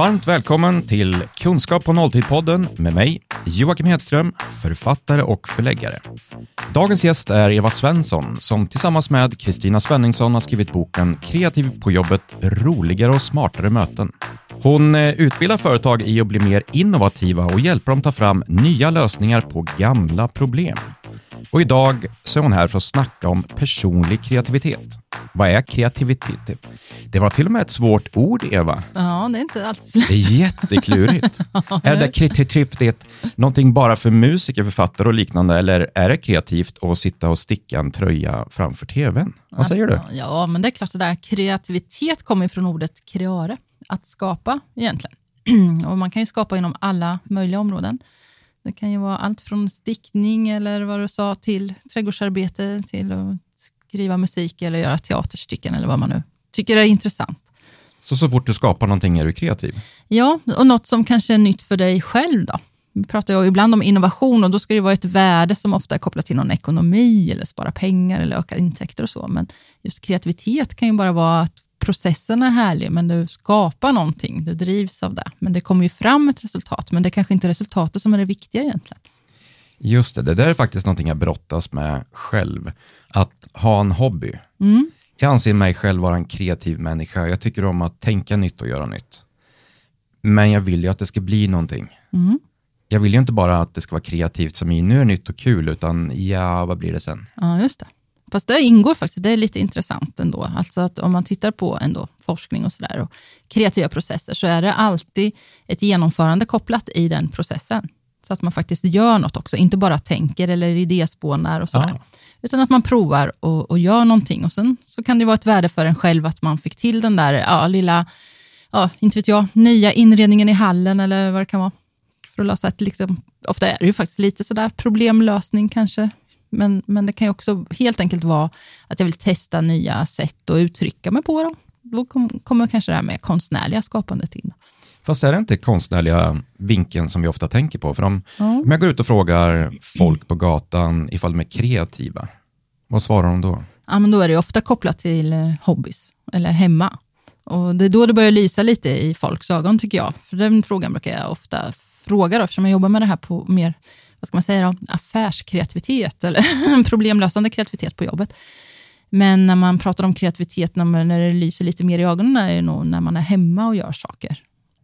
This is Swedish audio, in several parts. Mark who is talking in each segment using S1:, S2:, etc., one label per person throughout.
S1: Varmt välkommen till Kunskap på nolltid-podden med mig, Joakim Hedström, författare och förläggare. Dagens gäst är Eva Svensson som tillsammans med Kristina Svenningsson har skrivit boken Kreativ på jobbet, roligare och smartare möten. Hon eh, utbildar företag i att bli mer innovativa och hjälper dem ta fram nya lösningar på gamla problem. Och idag så är hon här för att snacka om personlig kreativitet. Vad är kreativitet? Det var till och med ett svårt ord, Eva.
S2: Ja, det är inte alltid
S1: Det är jätteklurigt. är det kreativitet någonting bara för musiker, författare och liknande, eller är det kreativt att sitta och sticka en tröja framför tvn? Vad säger
S2: alltså,
S1: du?
S2: Ja, men det är klart det där kreativitet kommer från ordet creare, att skapa egentligen. och man kan ju skapa inom alla möjliga områden. Det kan ju vara allt från stickning eller vad du sa till trädgårdsarbete till skriva musik eller göra teaterstycken eller vad man nu tycker är intressant.
S1: Så så fort du skapar någonting är du kreativ?
S2: Ja, och något som kanske är nytt för dig själv då? Vi pratar ju ibland om innovation och då ska det vara ett värde som ofta är kopplat till någon ekonomi eller spara pengar eller öka intäkter och så. Men just kreativitet kan ju bara vara att processen är härlig, men du skapar någonting, du drivs av det. Men det kommer ju fram ett resultat, men det är kanske inte resultatet som är det viktiga egentligen.
S1: Just det, det där är faktiskt någonting jag brottas med själv. Att ha en hobby.
S2: Mm.
S1: Jag anser mig själv vara en kreativ människa. Jag tycker om att tänka nytt och göra nytt. Men jag vill ju att det ska bli någonting.
S2: Mm.
S1: Jag vill ju inte bara att det ska vara kreativt som i nu är det nytt och kul, utan ja, vad blir det sen?
S2: Ja, just det. Fast det ingår faktiskt, det är lite intressant ändå. Alltså att om man tittar på ändå forskning och sådär och kreativa processer så är det alltid ett genomförande kopplat i den processen. Så att man faktiskt gör något också, inte bara tänker eller idéspånar och sådär.
S1: Ja.
S2: Utan att man provar och, och gör någonting och sen så kan det vara ett värde för en själv att man fick till den där ja, lilla, ja, inte vet jag, nya inredningen i hallen eller vad det kan vara. För att lösa ett, liksom, ofta är det ju faktiskt lite sådär problemlösning kanske. Men, men det kan ju också helt enkelt vara att jag vill testa nya sätt att uttrycka mig på. Då, då kom, kommer kanske det här med konstnärliga skapandet in.
S1: Fast är det inte konstnärliga vinkeln som vi ofta tänker på? För om,
S2: Ja.
S1: om jag går ut och frågar folk på gatan ifall de är kreativa, vad svarar de då?
S2: Ja, men då är det ofta kopplat till eh, hobbys eller hemma. Och Det är då det börjar lysa lite i folks ögon tycker jag. För Den frågan brukar jag ofta fråga då, eftersom jag jobbar med det här på mer vad ska man säga då, affärskreativitet eller problemlösande kreativitet på jobbet. Men när man pratar om kreativitet när, man, när det lyser lite mer i ögonen är det nog när man är hemma och gör saker.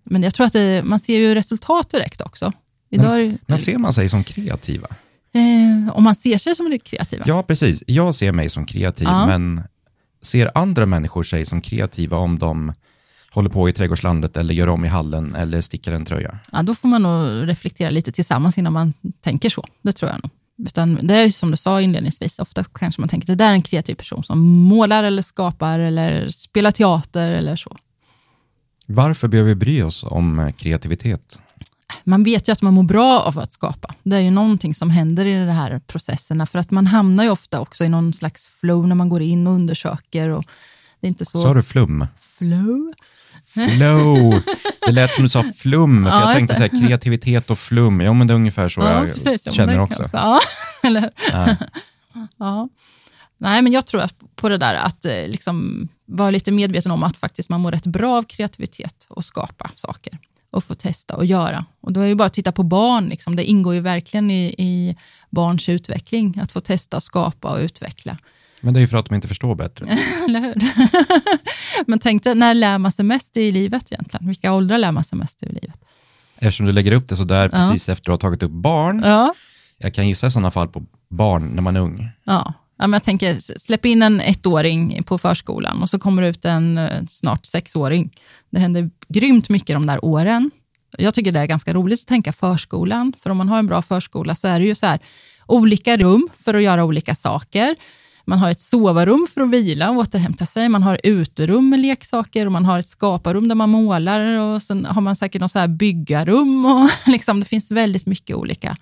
S2: Men jag tror att det, man ser ju resultat direkt också. Idag det-
S1: Men ser man sig som kreativa?
S2: eh, om man ser sig som kreativa.
S1: Ja, precis. Jag ser mig som kreativ,
S2: Ja.
S1: men ser andra människor sig som kreativa om de håller på i trädgårdslandet eller gör om i hallen eller stickar en tröja?
S2: Ja, då får man nog reflektera lite tillsammans innan man tänker så. Det tror jag nog. Utan det är som du sa inledningsvis, ofta kanske man tänker det där är en kreativ person som målar eller skapar eller spelar teater eller så.
S1: Varför behöver vi bry oss om eh, kreativitet?
S2: Man vet ju att man mår bra av att skapa. Det är ju någonting som händer i de här processerna, för att man hamnar ju ofta också i någon slags flow när man går in och undersöker. Och det är inte så...
S1: Sa du flum?
S2: Flow?
S1: Flow! Det lät som du sa flum, för
S2: Ja,
S1: jag tänkte så här, kreativitet och flum, ja men det är ungefär så jag
S2: precis. Ja,
S1: känner också.
S2: jag Ja, eller?
S1: Ja.
S2: Ja. Nej, men jag tror på det där att eh, liksom vara lite medveten om att faktiskt man mår rätt bra av kreativitet och skapa saker och få testa och göra. Och då är det ju bara att titta på barn, liksom. det ingår ju verkligen i, i barns utveckling, att få testa skapa och utveckla.
S1: Men det är ju för att de inte förstår bättre.
S2: Eller hur? men tänk dig, när lär man sig mest i livet egentligen? Vilka åldrar lär man sig mest i livet?
S1: Eftersom du lägger upp det så där
S2: Ja.
S1: precis efter att du har tagit upp barn,
S2: Ja.
S1: jag kan gissa i sådana fall på barn när man är ung.
S2: Ja. Ja, men jag tänker, släpp in en ettåring på förskolan och så kommer det ut en eh, snart sexåring. Det händer grymt mycket de där åren. Jag tycker det är ganska roligt att tänka förskolan, för om man har en bra förskola så är det ju så här, olika rum för att göra olika saker. Man har ett sovarum för att vila och återhämta sig. Man har uterum med leksaker och man har ett skaparrum där man målar och sen har man säkert något så här byggarum. Och liksom, det finns väldigt mycket olika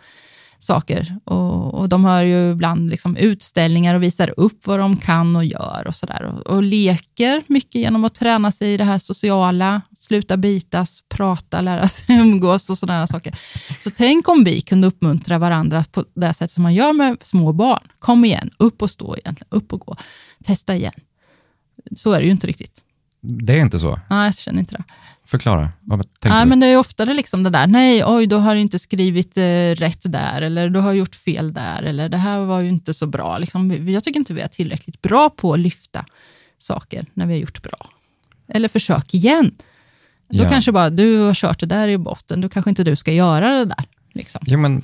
S2: saker. Och, och De har ju ibland liksom utställningar och visar upp vad de kan och gör och sådär. Och, och leker mycket genom att träna sig i det här sociala, sluta bitas, prata, lära sig umgås och sådana saker. Så tänk om vi kunde uppmuntra varandra på det sätt som man gör med små barn. Kom igen, upp och stå egentligen, upp och gå, testa igen. Så är det ju inte riktigt.
S1: Det är inte så?
S2: Nej, jag känner inte det.
S1: Förklara. Vad tänker du?
S2: men det är oftare liksom det där, nej, oj, du har inte skrivit eh, rätt där, eller du har gjort fel där, eller det här var ju inte så bra. Liksom, jag tycker inte vi är tillräckligt bra på att lyfta saker när vi har gjort bra. Eller försök igen. Då
S1: Ja.
S2: kanske bara, du har kört det där i botten, då kanske inte du ska göra det där. Liksom.
S1: Jo, men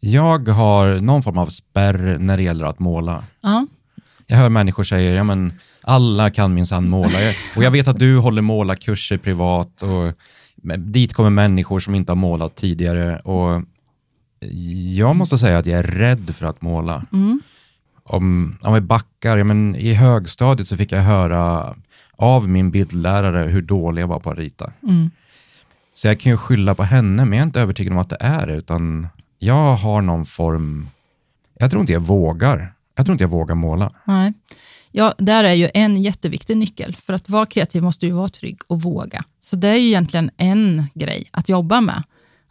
S1: jag har någon form av spärr när det gäller att måla.
S2: Ja.
S1: Jag hör människor säga, ja men alla kan minsann måla. Och jag vet att du håller målarkurser privat och dit kommer människor som inte har målat tidigare. Och jag måste säga att jag är rädd för att måla. Om, om vi backar, ja, men i högstadiet så fick jag höra av min bildlärare hur dålig jag var på att rita. Så jag kan ju skylla på henne, men jag är inte övertygad om att det är det, utan jag har någon form, jag tror inte jag vågar. Jag tror inte jag vågar måla.
S2: Nej. Ja, där är ju en jätteviktig nyckel. För att vara kreativ måste ju vara trygg och våga. Så det är ju egentligen en grej att jobba med.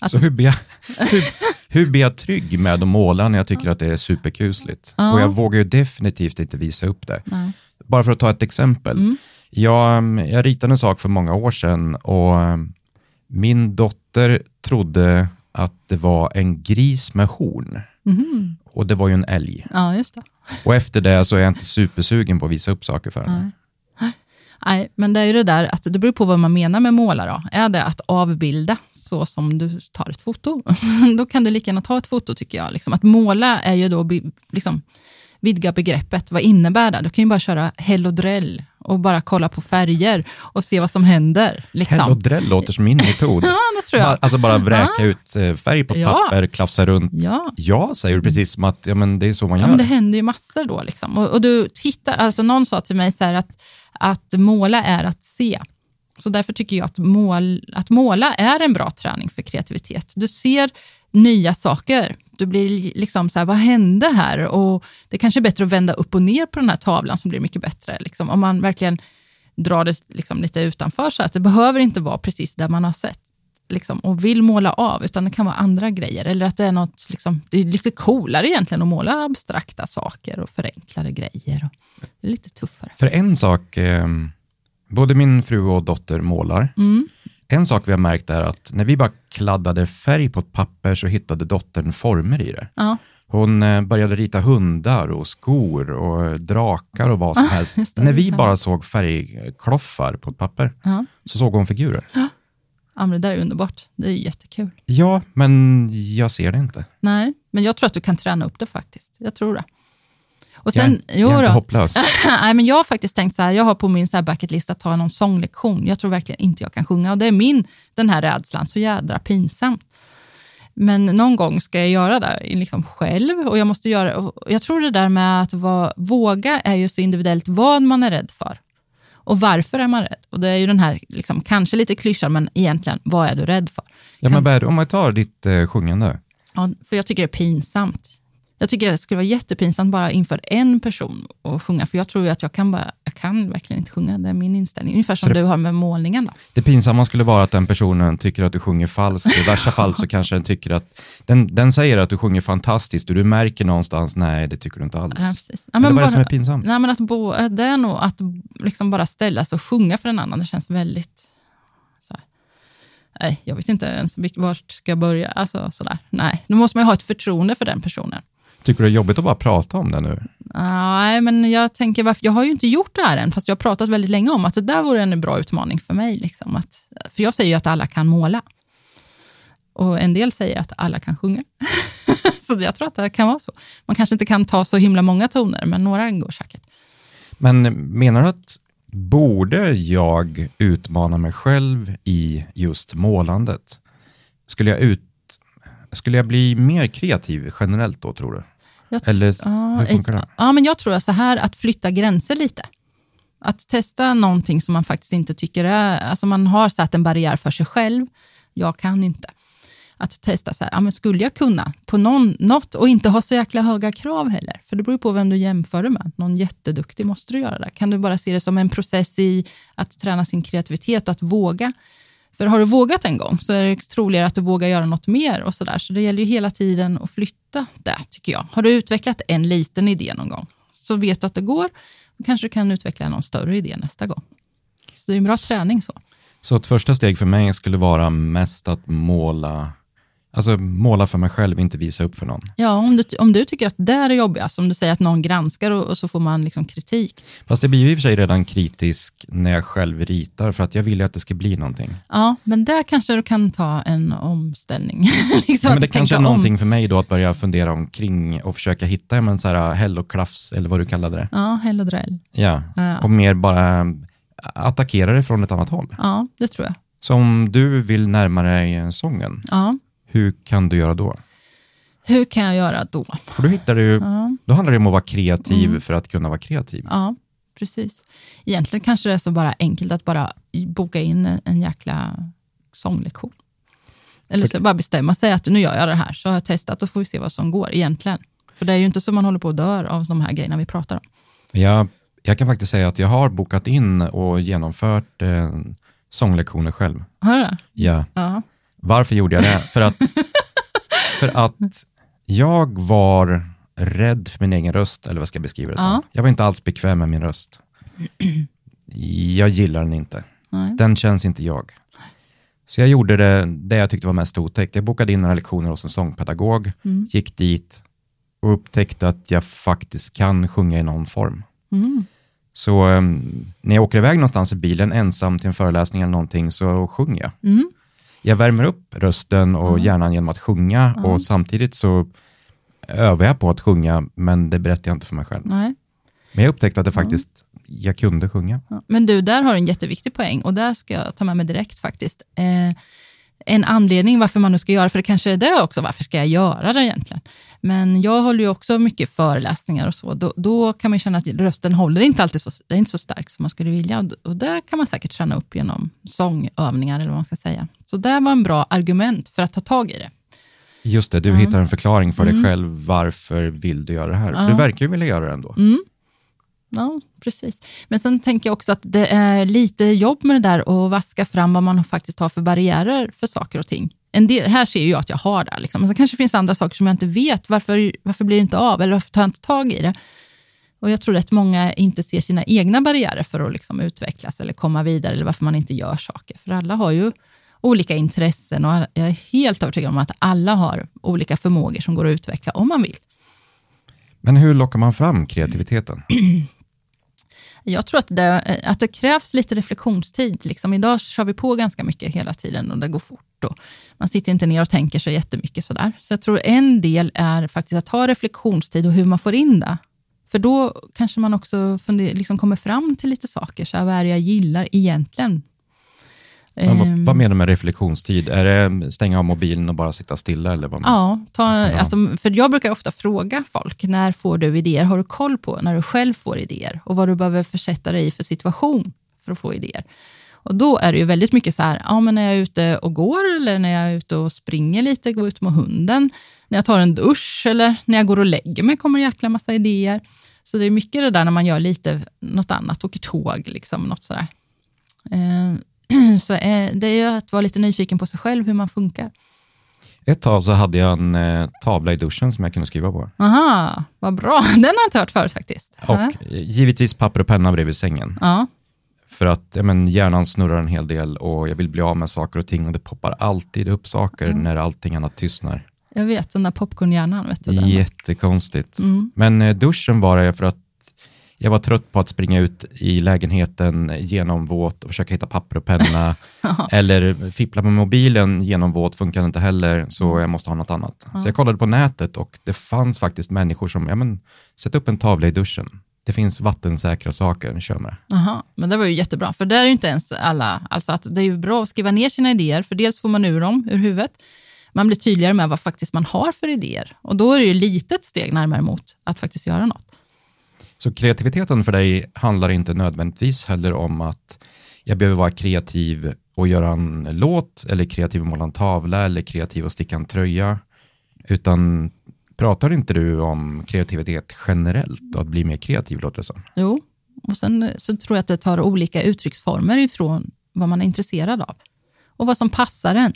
S2: Att,
S1: Så hur blir, jag, hur, hur blir jag trygg med att måla när jag tycker att det är superkusligt?
S2: Ja.
S1: Och jag vågar ju definitivt inte visa upp det.
S2: Nej.
S1: Bara för att ta ett exempel. Jag, jag ritade en sak för många år sedan och min dotter trodde att det var en gris med horn. Och det var ju en älg.
S2: ja, just det.
S1: Och efter det så är jag inte supersugen på att visa upp saker för henne.
S2: Nej, men det är ju det där att det beror på vad man menar med måla. Då. Är det att avbilda så som du tar ett foto, då kan du lika gärna ta ett foto tycker jag. Liksom att måla är ju då liksom, vidga begreppet. Vad innebär det? Du kan ju bara köra hellodrell och bara kolla på färger och se vad som händer. Liksom.
S1: Hellodrell låter som min metod.
S2: Ja, det tror jag.
S1: Alltså bara vräka ut eh, färg på
S2: Ja.
S1: papper, klafsa runt.
S2: Ja.
S1: säger du precis som att ja, men det är så man
S2: Ja,
S1: gör.
S2: men det händer ju massor då. Liksom. Och, och du tittar, alltså någon sa till mig så här att, att måla är att se. Så därför tycker jag att, mål, att måla är en bra träning för kreativitet. Du ser nya saker. Du blir liksom så här, vad hände här? Och det kanske är bättre att vända upp och ner på den här tavlan som blir mycket bättre. Liksom. Om man verkligen drar det liksom lite utanför så att det behöver inte vara precis där man har sett liksom, och vill måla av, utan det kan vara andra grejer. Eller att det är något, liksom, det är lite coolare egentligen att måla abstrakta saker och förenklade grejer. Och det är lite tuffare.
S1: För en sak, eh, både min fru och dotter målar.
S2: Mm.
S1: En sak vi har märkt är att när vi bara kladdade färg på ett papper så hittade dottern former i det.
S2: Ja,
S1: Hon eh, började rita hundar och skor och drakar och vad som helst.
S2: just det.
S1: När vi bara såg färgkloffar på ett papper
S2: ja.
S1: så såg hon figurer.
S2: ja men det där är underbart. Det är jättekul.
S1: Ja, men jag ser det inte.
S2: Nej, men jag tror att du kan träna upp det faktiskt. Jag tror det. Och
S1: Jag,
S2: sen,
S1: är- jag är inte hopplös.
S2: Nej, men jag har faktiskt tänkt så här, jag har på min så bucketlist att ta någon sånglektion. Jag tror verkligen inte jag kan sjunga och det är min, den här rädslan, så jädra pinsamt. Men någon gång ska jag göra det liksom själv och jag måste göra, jag tror det där med att vara, våga är ju så individuellt vad man är rädd för. Och varför är man rädd? Och det är ju den här, liksom, kanske lite klyschan, men egentligen, vad är du rädd för?
S1: Ja, men Bert, om jag tar ditt eh, sjungande.
S2: Ja, för jag tycker det är pinsamt. Jag tycker det skulle vara jättepinsamt bara inför en person att sjunga, för jag tror att jag kan, bara, jag kan verkligen inte sjunga, det är min inställning. Ungefär som du har med målningen. Då.
S1: Det pinsamma skulle vara att den personen tycker att du sjunger falskt. I värsta fall så kanske den tycker att, den, den säger att du sjunger fantastiskt och du märker någonstans, nej det tycker du inte alls.
S2: Ja, precis. Ja,
S1: Men
S2: men
S1: vad är det som är
S2: bara-
S1: pinsamt?
S2: Nej, men att bo, det är nog att liksom bara ställa sig och sjunga för en annan, det känns väldigt... Nej, jag vet inte ens vart ska jag börja. Alltså, sådär. Nej, då måste man ju ha ett förtroende för den personen.
S1: Tycker du det är jobbigt att bara prata om det nu?
S2: Nej, men jag tänker, varför, jag har ju inte gjort det här än, fast jag har pratat väldigt länge om att det där vore en bra utmaning för mig. Liksom, att, för jag säger ju att alla kan måla. Och en del säger att alla kan sjunga. så jag tror att det kan vara så. Man kanske inte kan ta så himla många toner, men några går säkert.
S1: Men menar du att borde jag utmana mig själv i just målandet? Skulle jag, ut, skulle jag bli mer kreativ generellt då, tror du? Eller
S2: Ja,
S1: hur funkar det?
S2: Ja, men jag tror så här, att flytta gränser lite. Att testa någonting som man faktiskt inte tycker är... Alltså man har satt en barriär för sig själv. Jag kan inte. Att testa så här, ja, men skulle jag kunna på någon, något och inte ha så jäkla höga krav heller. För det beror på vem du jämför det med. Någon jätteduktig måste du göra det. Kan du bara se det som en process i att träna sin kreativitet och att våga. För har du vågat en gång så är det troligare att du vågar göra något mer och så där. Så det gäller ju hela tiden att flytta det, tycker jag. Har du utvecklat en liten idé någon gång så vet du att det går. Då kanske du kan utveckla någon större idé nästa gång. Så det är en bra träning. så.
S1: Så ett första steg för mig skulle vara mest att måla, alltså måla för mig själv, inte visa upp för någon.
S2: Ja, om du, om du tycker att det är jobbigast, om du säger att någon granskar och, och så får man liksom kritik.
S1: Fast det blir ju i och för sig redan kritisk när jag själv ritar, för att jag vill ju att det ska bli någonting.
S2: Ja, men där kanske du kan ta en omställning. liksom
S1: Ja, men det kanske är
S2: tänka om.
S1: någonting för mig då att börja fundera omkring och försöka hitta en så här helloklafs, eller vad du kallade det.
S2: Ja, och dräll.
S1: Ja,
S2: Ja.
S1: och mer bara attackera det från ett annat håll.
S2: Ja, det tror jag.
S1: Så om du vill närma dig sången,
S2: Ja.
S1: Hur kan du göra då?
S2: Hur kan jag göra då?
S1: För då hittar du,
S2: Ja,
S1: då handlar det om att vara kreativ för att kunna vara kreativ.
S2: ja precis. Egentligen kanske det är så bara enkelt att bara boka in en, jäkla sånglektion. Eller så bara bestämma sig att nu gör jag det här, så har jag testat och får vi se vad som går egentligen. För det är ju inte så man håller på att dör av de här grejerna vi pratar om.
S1: Jag, jag kan faktiskt säga att jag har bokat in och genomfört eh, sånglektioner själv.
S2: Har du det?
S1: Ja.
S2: Ja.
S1: Varför gjorde jag det? För att, för att jag var rädd för min egen röst, eller vad ska jag beskriva det som?
S2: Ja.
S1: Jag var inte alls bekväm med min röst. Jag gillar den inte.
S2: Nej.
S1: Den känns inte jag. Så jag gjorde det, det jag tyckte var mest otäckt. Jag bokade in några lektioner hos en sångpedagog,
S2: Mm.
S1: gick dit och upptäckte att jag faktiskt kan sjunga i någon form.
S2: Mm.
S1: Så em, när jag åker iväg någonstans i bilen ensam till en föreläsning eller någonting så sjunger jag.
S2: Mm.
S1: Jag värmer upp rösten och hjärnan genom att sjunga och samtidigt så övar jag på att sjunga men det berättar jag inte för mig själv.
S2: Nej.
S1: Men jag upptäckte att det faktiskt, jag kunde sjunga.
S2: Men du, där har du en jätteviktig poäng och där ska jag ta med mig direkt faktiskt. Eh, en anledning varför man nu ska göra, för det kanske är det också, varför ska jag göra det egentligen? Men jag håller ju också mycket föreläsningar och så. Då, då kan man känna att rösten håller inte alltid så, det är inte så stark som man skulle vilja. Och, och där kan man säkert träna upp genom sångövningar eller vad man ska säga. Så det var en bra argument för att ta tag i det.
S1: Just det, du hittar en förklaring för dig själv. Varför vill du göra det här? För du verkar ju vilja göra det ändå.
S2: Ja, precis. Men sen tänker jag också att det är lite jobb med det där att vaska fram vad man faktiskt har för barriärer för saker och ting. En del, här ser jag att jag har det, liksom. men sen kanske det finns andra saker som jag inte vet. Varför, varför blir det inte av? Eller varför tar jag inte tag i det? Och Jag tror att många inte ser sina egna barriärer för att liksom utvecklas eller komma vidare, eller varför man inte gör saker. För alla har ju olika intressen och jag är helt övertygad om att alla har olika förmågor som går att utveckla om man vill.
S1: Men hur lockar man fram kreativiteten?
S2: Jag tror att det, eh, att det krävs lite reflektionstid. Liksom. Idag kör vi på ganska mycket hela tiden och det går fort. Och man sitter inte ner och tänker så jättemycket. Sådär. Så jag tror en del är faktiskt att ha reflektionstid och hur man får in det. För då kanske man också funder, liksom kommer fram till lite saker. Så här, vad är det jag gillar egentligen?
S1: Vad,
S2: Ehm,
S1: vad menar du med reflektionstid? Är det stänga av mobilen och bara sitta stilla? Eller vad
S2: Ja, ta, alltså, för jag brukar ofta fråga folk, när får du idéer? Har du koll på när du själv får idéer? Och vad du behöver försätta dig i för situation för att få idéer? Och då är det ju väldigt mycket så här, ja, men när jag är ute och går, eller när jag är ute och springer lite, går ut med hunden, när jag tar en dusch, eller när jag går och lägger mig kommer en jäkla massa idéer. Så det är mycket det där när man gör lite något annat, åker tåg, liksom, något sådär. Så eh, det är ju att vara lite nyfiken på sig själv, hur man funkar.
S1: Ett tag så hade jag en eh, tavla i duschen som jag kunde skriva på.
S2: Aha, vad bra. Den har jag inte hört förut faktiskt.
S1: Och givetvis papper och penna bredvid sängen.
S2: Ja.
S1: För att ja, men, hjärnan snurrar en hel del och jag vill bli av med saker och ting och det poppar alltid upp saker när allting annat tystnar.
S2: Jag vet, den där popcornhjärnan. Vet du, den.
S1: Jättekonstigt.
S2: Mm.
S1: Men eh, duschen var det för att jag var trött på att springa ut i lägenheten genomvåt och försöka hitta papper och penna. eller fippla med mobilen genomvåt funkar inte heller, så
S2: Mm.
S1: jag måste ha något annat. Så jag kollade på nätet och det fanns faktiskt människor som, ja men, sätt upp en tavla i duschen. Det finns vattensäkra saker, kör med det.
S2: Aha, men det var ju jättebra, för det är ju inte ens alla... Alltså att det är ju bra att skriva ner sina idéer, för dels får man ur dem ur huvudet. Man blir tydligare med vad faktiskt man har för idéer. Och då är det ju ett litet steg närmare mot att faktiskt göra något.
S1: Så kreativiteten för dig handlar inte nödvändigtvis heller om att jag behöver vara kreativ och göra en låt, eller kreativ och måla en tavla, eller kreativ och sticka en tröja. Utan pratar inte du om kreativitet generellt och att bli mer kreativ låter det som?
S2: Jo, och sen så tror jag att det tar olika uttrycksformer ifrån vad man är intresserad av och vad som passar en.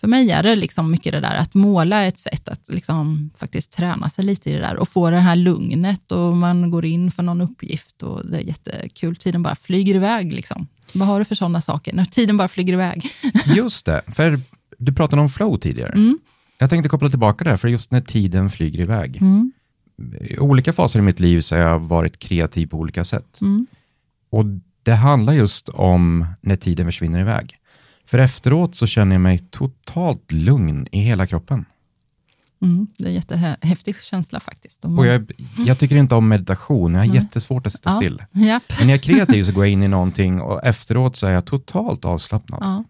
S2: För mig är det liksom mycket det där att måla ett sätt att liksom faktiskt träna sig lite i det där och få det här lugnet och man går in för någon uppgift och det är jättekul. Tiden bara flyger iväg. Liksom. Vad har du för sådana saker? När tiden bara flyger iväg.
S1: Just det, för du pratade om flow tidigare.
S2: Mm.
S1: Jag tänkte koppla tillbaka där, för just när tiden flyger iväg.
S2: Mm.
S1: I olika faser i mitt liv så har jag varit kreativ på olika sätt.
S2: Mm.
S1: Och det handlar just om när tiden försvinner iväg. För efteråt så känner jag mig totalt lugn i hela kroppen.
S2: Mm. Det är en jättehäftig känsla faktiskt.
S1: Och jag, jag tycker inte om meditation, jag har jättesvårt att sitta
S2: ja.
S1: still.
S2: Japp.
S1: Men när jag är kreativ så går jag in i någonting och efteråt så är jag totalt avslappnad.
S2: Ja.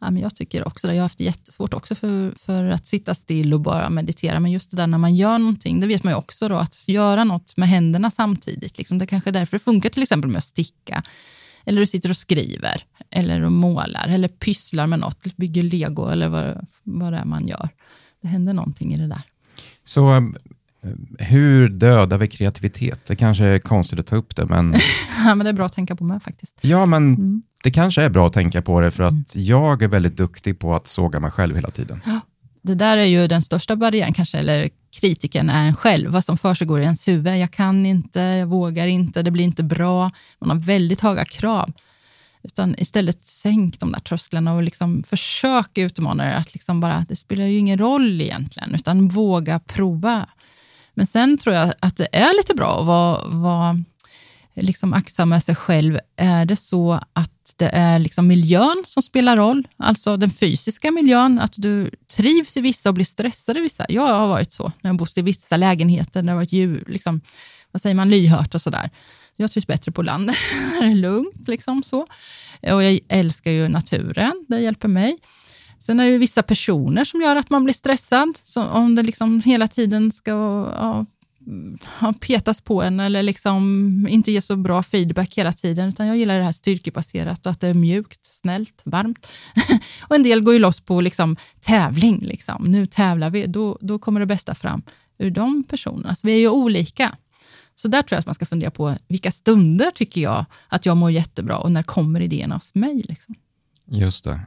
S2: Ja, men jag tycker också det. Jag har haft jättesvårt också för, för att sitta still och bara meditera. Men just det där när man gör någonting, det vet man ju också då, att göra något med händerna samtidigt. Liksom. Det kanske är därför det funkar till exempel med att sticka. Eller du sitter och skriver, eller målar, eller pysslar med något, bygger lego eller vad, vad det är man gör. Det händer någonting i det där.
S1: Så um, hur dödar vi kreativitet? Det kanske är konstigt att ta upp det, men
S2: Ja, men det är bra att tänka på med faktiskt.
S1: ja, men
S2: Mm.
S1: det kanske är bra att tänka på det för att jag är väldigt duktig på att såga mig själv hela tiden.
S2: Det där är ju den största barriären kanske, eller kritiken är en själv, vad som försiggår i ens huvud. Jag kan inte, jag vågar inte, det blir inte bra. Man har väldigt höga krav. Utan istället sänk de där trösklarna och liksom försök utmana det. Att liksom bara, det spelar ju ingen roll egentligen, utan våga prova. Men sen tror jag att det är lite bra att vara, vara liksom aktsam med sig själv. Är det så att det är liksom miljön som spelar roll, alltså den fysiska miljön, att du trivs i vissa och blir stressad i vissa. Jag har varit så när jag bott i vissa lägenheter, när det har varit djur, liksom, vad säger man, lyhört och sådär. Jag trivs bättre på landet, det är lugnt. Liksom så. Och jag älskar ju naturen, det hjälper mig. Sen är det ju vissa personer som gör att man blir stressad. Så om det liksom hela tiden ska ja, petas på en eller liksom inte ge så bra feedback hela tiden. Utan jag gillar det här styrkebaserat och att det är mjukt, snällt, varmt. och en del går ju loss på liksom tävling. Liksom. Nu tävlar vi, då, då kommer det bästa fram ur de personerna. Så vi är ju olika. Så där tror jag att man ska fundera på vilka stunder tycker jag att jag mår jättebra och när kommer idéerna hos mig? Liksom.
S1: Just det.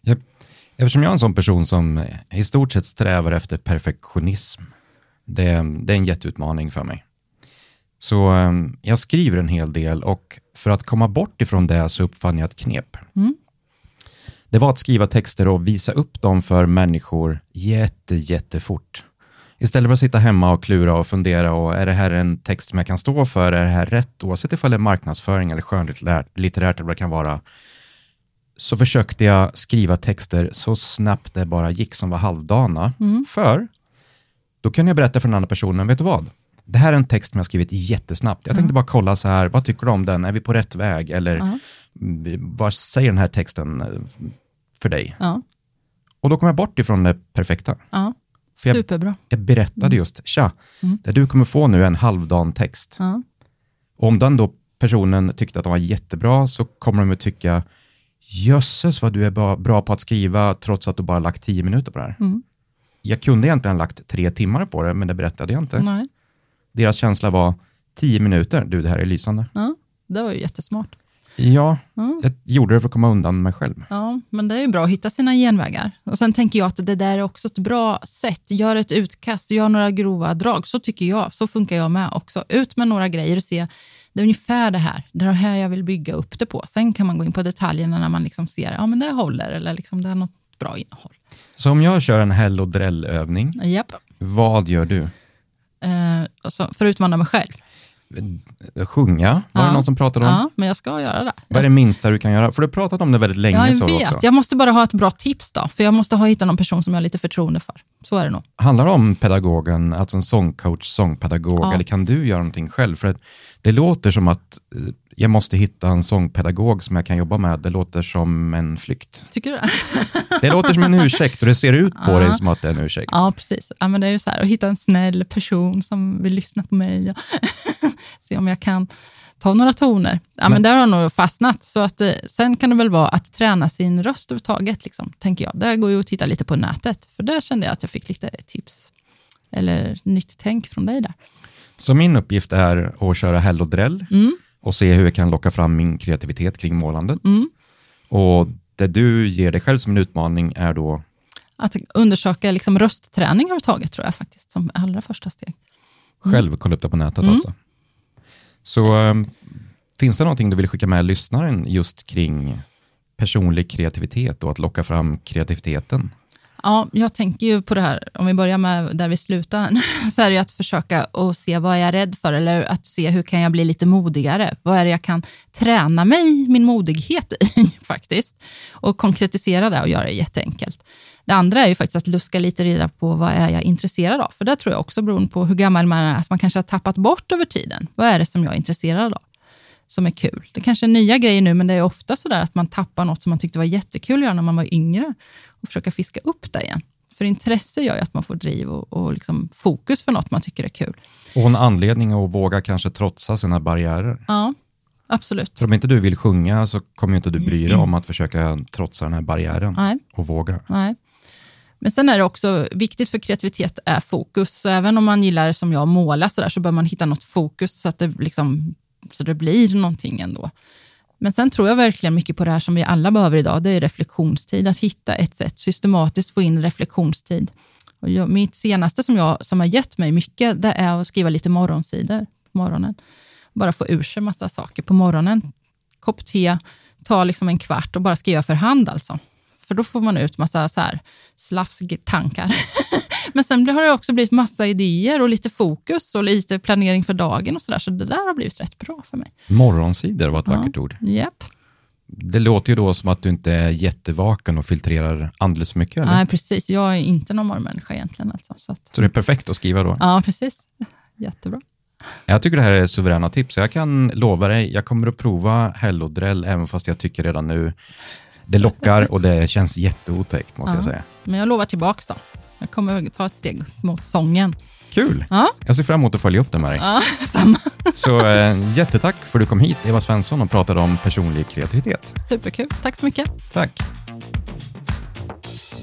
S1: Jag, eftersom jag är en sån person som i stort sett strävar efter perfektionism, det, det är en jätteutmaning för mig. Så eh, jag skriver en hel del och för att komma bort ifrån det så uppfann jag ett knep.
S2: Mm.
S1: Det var att skriva texter och visa upp dem för människor jätte, jättefort. Istället för att sitta hemma och klura och fundera och är det här en text som jag kan stå för? Är det här rätt? Oavsett ifall det är marknadsföring eller skönlitterärt litterärt eller vad det kan vara. Så försökte jag skriva texter så snabbt det bara gick som var halvdana. För då kan jag berätta för den andra personen, vet du vad? Det här är en text som jag skrivit jättesnabbt. Jag tänkte bara kolla så här, vad tycker du om den? Är vi på rätt väg? Eller
S2: Ja.
S1: mm, vad säger den här texten eh, för dig?
S2: Ja,
S1: Och då kom jag bort ifrån det perfekta. För jag-
S2: Superbra.
S1: Jag berättade just, tja, det du kommer få nu är en halvdan text. Och om den då personen tyckte att den var jättebra så kommer de att tycka, jösses vad du är bra, bra på att skriva trots att du bara lagt tio minuter på det här.
S2: Mm.
S1: Jag kunde egentligen ha lagt tre timmar på det, men det berättade jag inte.
S2: Nej.
S1: Deras känsla var, tio minuter, du det här är lysande.
S2: Ja, det var ju jättesmart.
S1: Ja,
S2: Mm.
S1: jag gjorde det för att komma undan mig själv.
S2: Ja, men det är ju bra att hitta sina genvägar. Och Sen tänker jag att det där är också ett bra sätt. Gör ett utkast, gör några grova drag. Så tycker jag. Så funkar jag med också. Ut med några grejer och se, det är ungefär det här. Det är det här jag vill bygga upp det på. Sen kan man gå in på detaljerna när man liksom ser, ja men det håller eller liksom det är något bra innehåll.
S1: Så om jag kör en Hell och Drell-övning,
S2: Japp.
S1: vad gör du?
S2: Eh, och så, för att utmana mig själv.
S1: Sjunga, var det
S2: Ja.
S1: någon som pratade om?
S2: Ja, men jag ska göra det.
S1: Vad är det minsta du kan göra? För du har pratat om det väldigt länge.
S2: Ja, jag
S1: så
S2: vet.
S1: också.
S2: Jag måste bara ha ett bra tips då. För jag måste ha hittat någon person som jag har lite förtroende för. Så är det nog.
S1: Handlar det om pedagogen, alltså en sångcoach, sångpedagog,
S2: Ja.
S1: eller kan du göra någonting själv? För det låter som att eh, jag måste hitta en sångpedagog som jag kan jobba med. Det låter som en flykt.
S2: Tycker du det?
S1: Det låter som en ursäkt och det ser ut på
S2: Ja.
S1: dig som att det är en ursäkt.
S2: Ja, precis. Ja, men det är ju så här, att hitta en snäll person som vill lyssna på mig och se om jag kan ta några toner. Ja, men, där har nog fastnat. Så att, eh, sen kan det väl vara att träna sin röst överhuvudtaget, liksom, tänker jag. Där går ju att titta lite på nätet, för där kände jag att jag fick lite tips eller nytt tänk från dig där.
S1: Så min uppgift är att köra Hell och Drell
S2: Mm.
S1: och se hur jag kan locka fram min kreativitet kring målandet.
S2: Mm.
S1: Och det du ger dig själv som en utmaning är då,
S2: Att undersöka liksom röstträning överhuvudtaget tror jag faktiskt som allra första steg.
S1: själv kolla upp det på nätet
S2: Mm.
S1: alltså. Så eh, Finns det någonting du vill skicka med lyssnaren just kring personlig kreativitet och att locka fram kreativiteten?
S2: Ja, jag tänker ju på det här, om vi börjar med där vi slutar, så är det att försöka och se vad jag är rädd för, eller att se hur kan jag bli lite modigare? Vad är det jag kan träna mig, min modighet i faktiskt? Och konkretisera det och göra det jätteenkelt. Det andra är ju faktiskt att luska lite reda på vad är jag intresserad av? För det tror jag också beroende på hur gammal man är, att man kanske har tappat bort över tiden. Vad är det som jag är intresserad av? Som är kul. Det kanske är nya grejer nu, men det är ofta så där att man tappar något som man tyckte var jättekul att göra när man var yngre och försöka fiska upp det igen. För intresse gör ju att man får driv och, och liksom fokus för något man tycker är kul.
S1: Och en anledning att våga kanske trotsa sina barriärer.
S2: Ja, absolut.
S1: För om inte du vill sjunga så kommer inte du bry dig om att försöka trotsa den här barriären
S2: Nej.
S1: och våga.
S2: Nej. Men sen är det också viktigt för kreativitet är fokus. Så även om man gillar som jag att måla så, där, så bör man hitta något fokus så att det, liksom, så det blir någonting ändå. Men sen tror jag verkligen mycket på det här som vi alla behöver idag, det är reflektionstid. Att hitta ett sätt, systematiskt få in reflektionstid. Och jag, mitt senaste som, jag, som har gett mig mycket, det är att skriva lite morgonsidor på morgonen. Bara få ur sig massa saker på morgonen. Kopp te, ta liksom en kvart och bara skriva för hand alltså. För då får man ut massa så här slafstankar. Men sen har det också blivit massa idéer och lite fokus och lite planering för dagen och så där. Så det där har blivit rätt bra för mig.
S1: Morgonsidor var ett vackert ord.
S2: Japp.
S1: Det låter ju då som att du inte är jättevaken och filtrerar alldeles för mycket. Eller?
S2: Nej, precis. Jag är inte någon morgonmänniska egentligen. Alltså, så att,
S1: Så det är perfekt att skriva då?
S2: ja, precis. Jättebra.
S1: Jag tycker det här är suveräna tips. Jag kan lova dig, jag kommer att prova hellodrell, även fast jag tycker redan nu det lockar och det känns jätteotäckt, måste
S2: Ja.
S1: jag säga.
S2: Men jag lovar tillbaks då. Jag kommer ta ett steg mot sången.
S1: Kul!
S2: Ja,
S1: Jag ser fram emot att följa upp det med dig.
S2: ja samma.
S1: Så eh, jättetack för att du kom hit, Eva Svensson, och pratade om personlig kreativitet.
S2: Superkul. Tack så mycket.
S1: Tack!